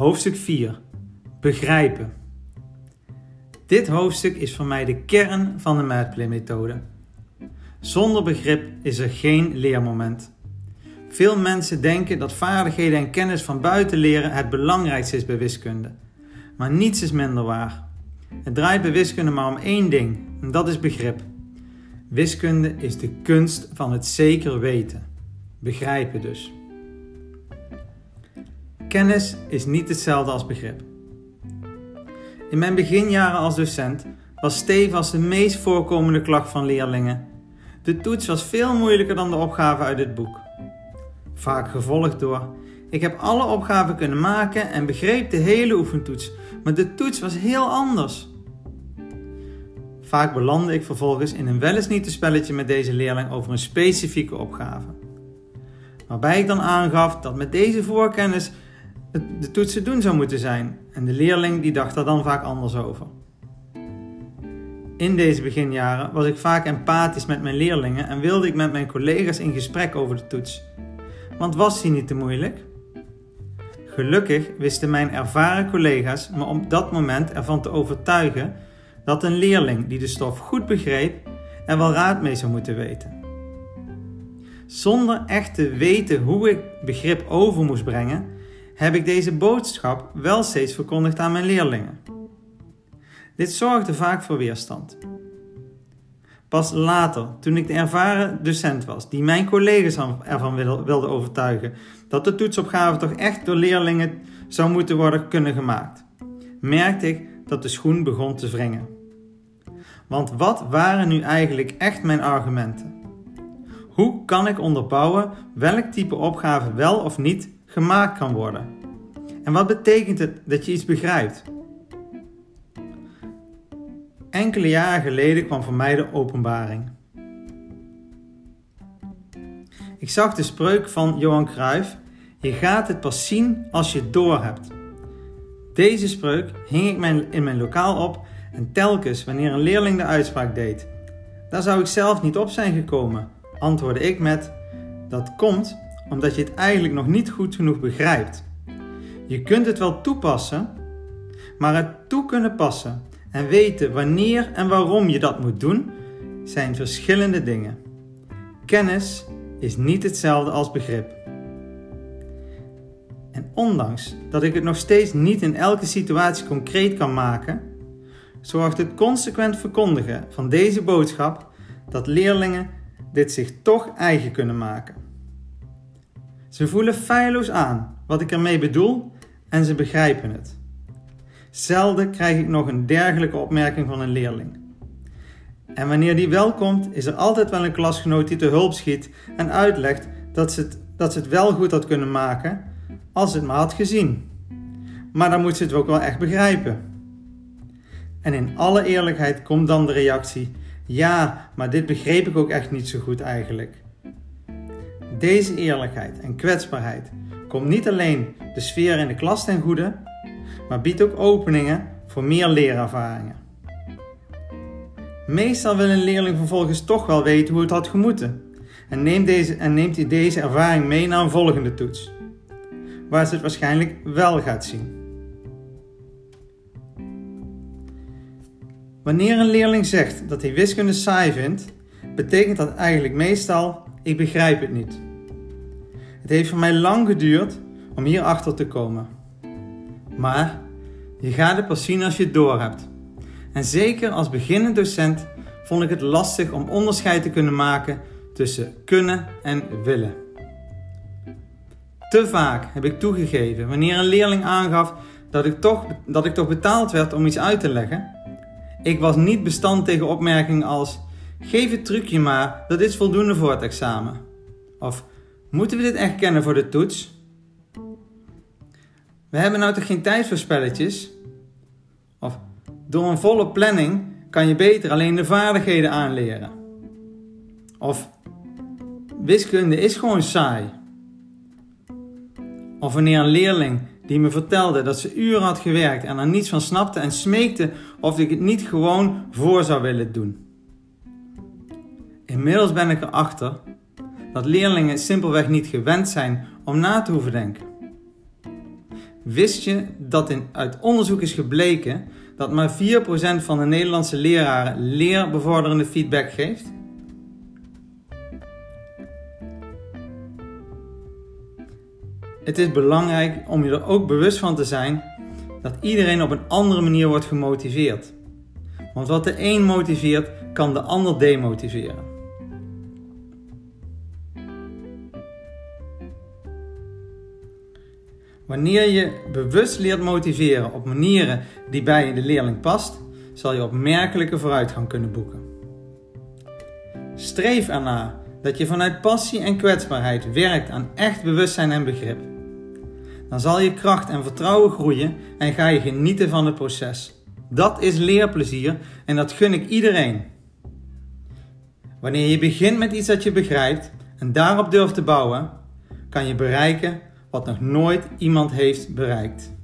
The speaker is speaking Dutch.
Hoofdstuk 4. Begrijpen. Dit hoofdstuk is voor mij de kern van de Madplay-methode. Zonder begrip is er geen leermoment. Veel mensen denken dat vaardigheden en kennis van buiten leren het belangrijkste is bij wiskunde. Maar niets is minder waar. Het draait bij wiskunde maar om één ding, en dat is begrip. Wiskunde is de kunst van het zeker weten. Begrijpen dus. Kennis is niet hetzelfde als begrip. In mijn beginjaren als docent was stevast de meest voorkomende klacht van leerlingen. De toets was veel moeilijker dan de opgave uit het boek. Vaak gevolgd door: Ik heb alle opgaven kunnen maken en begreep de hele oefentoets, maar de toets was heel anders. Vaak belandde ik vervolgens in een wel niet te spelletje met deze leerling over een specifieke opgave. Waarbij ik dan aangaf dat met deze voorkennis de toets te doen zou moeten zijn en de leerling die dacht daar dan vaak anders over. In deze beginjaren was ik vaak empathisch met mijn leerlingen en wilde ik met mijn collega's in gesprek over de toets. Want was die niet te moeilijk? Gelukkig wisten mijn ervaren collega's me op dat moment ervan te overtuigen dat een leerling die de stof goed begreep er wel raad mee zou moeten weten. Zonder echt te weten hoe ik begrip over moest brengen, heb ik deze boodschap wel steeds verkondigd aan mijn leerlingen. Dit zorgde vaak voor weerstand. Pas later, toen ik de ervaren docent was, die mijn collega's ervan wilde overtuigen dat de toetsopgave toch echt door leerlingen zou moeten worden kunnen gemaakt, merkte ik dat de schoen begon te wringen. Want wat waren nu eigenlijk echt mijn argumenten? Hoe kan ik onderbouwen welk type opgave wel of niet gemaakt kan worden? En wat betekent het dat je iets begrijpt? Enkele jaren geleden kwam voor mij de openbaring. Ik zag de spreuk van Johan Cruijff: Je gaat het pas zien als je het doorhebt. Deze spreuk hing ik in mijn lokaal op en telkens wanneer een leerling de uitspraak deed: Daar zou ik zelf niet op zijn gekomen, antwoordde ik met: Dat komt omdat je het eigenlijk nog niet goed genoeg begrijpt. Je kunt het wel toepassen, maar het toe kunnen passen en weten wanneer en waarom je dat moet doen, zijn verschillende dingen. Kennis is niet hetzelfde als begrip. En ondanks dat ik het nog steeds niet in elke situatie concreet kan maken, zorgt het consequent verkondigen van deze boodschap dat leerlingen dit zich toch eigen kunnen maken. Ze voelen feilloos aan wat ik ermee bedoel en ze begrijpen het. Zelden krijg ik nog een dergelijke opmerking van een leerling. En wanneer die wel komt, is er altijd wel een klasgenoot die te hulp schiet en uitlegt dat ze het, dat ze het wel goed had kunnen maken als het maar had gezien. Maar dan moet ze het ook wel echt begrijpen. En in alle eerlijkheid komt dan de reactie: Ja, maar dit begreep ik ook echt niet zo goed eigenlijk. Deze eerlijkheid en kwetsbaarheid komt niet alleen de sfeer in de klas ten goede, maar biedt ook openingen voor meer leerervaringen. Meestal wil een leerling vervolgens toch wel weten hoe het had gemoeten en neemt, deze, en neemt hij deze ervaring mee naar een volgende toets, waar ze het waarschijnlijk wel gaat zien. Wanneer een leerling zegt dat hij wiskunde saai vindt, betekent dat eigenlijk meestal: ik begrijp het niet. Het heeft voor mij lang geduurd om hier achter te komen. Maar je gaat het pas zien als je het door hebt. En zeker als beginnend docent vond ik het lastig om onderscheid te kunnen maken tussen kunnen en willen. Te vaak heb ik toegegeven wanneer een leerling aangaf dat ik toch, dat ik toch betaald werd om iets uit te leggen. Ik was niet bestand tegen opmerkingen als: geef het trucje maar, dat is voldoende voor het examen. Of moeten we dit echt kennen voor de toets? We hebben nou toch geen tijd voor spelletjes? Of door een volle planning kan je beter alleen de vaardigheden aanleren. Of wiskunde is gewoon saai. Of wanneer een leerling die me vertelde dat ze uren had gewerkt en er niets van snapte en smeekte of ik het niet gewoon voor zou willen doen. Inmiddels ben ik erachter dat leerlingen simpelweg niet gewend zijn om na te hoeven denken. Wist je dat in, uit onderzoek is gebleken dat maar 4% van de Nederlandse leraren leerbevorderende feedback geeft? Het is belangrijk om je er ook bewust van te zijn dat iedereen op een andere manier wordt gemotiveerd. Want wat de een motiveert, kan de ander demotiveren. Wanneer je bewust leert motiveren op manieren die bij de leerling past, zal je opmerkelijke vooruitgang kunnen boeken. Streef ernaar dat je vanuit passie en kwetsbaarheid werkt aan echt bewustzijn en begrip. Dan zal je kracht en vertrouwen groeien en ga je genieten van het proces. Dat is leerplezier en dat gun ik iedereen. Wanneer je begint met iets dat je begrijpt en daarop durft te bouwen, kan je bereiken wat nog nooit iemand heeft bereikt.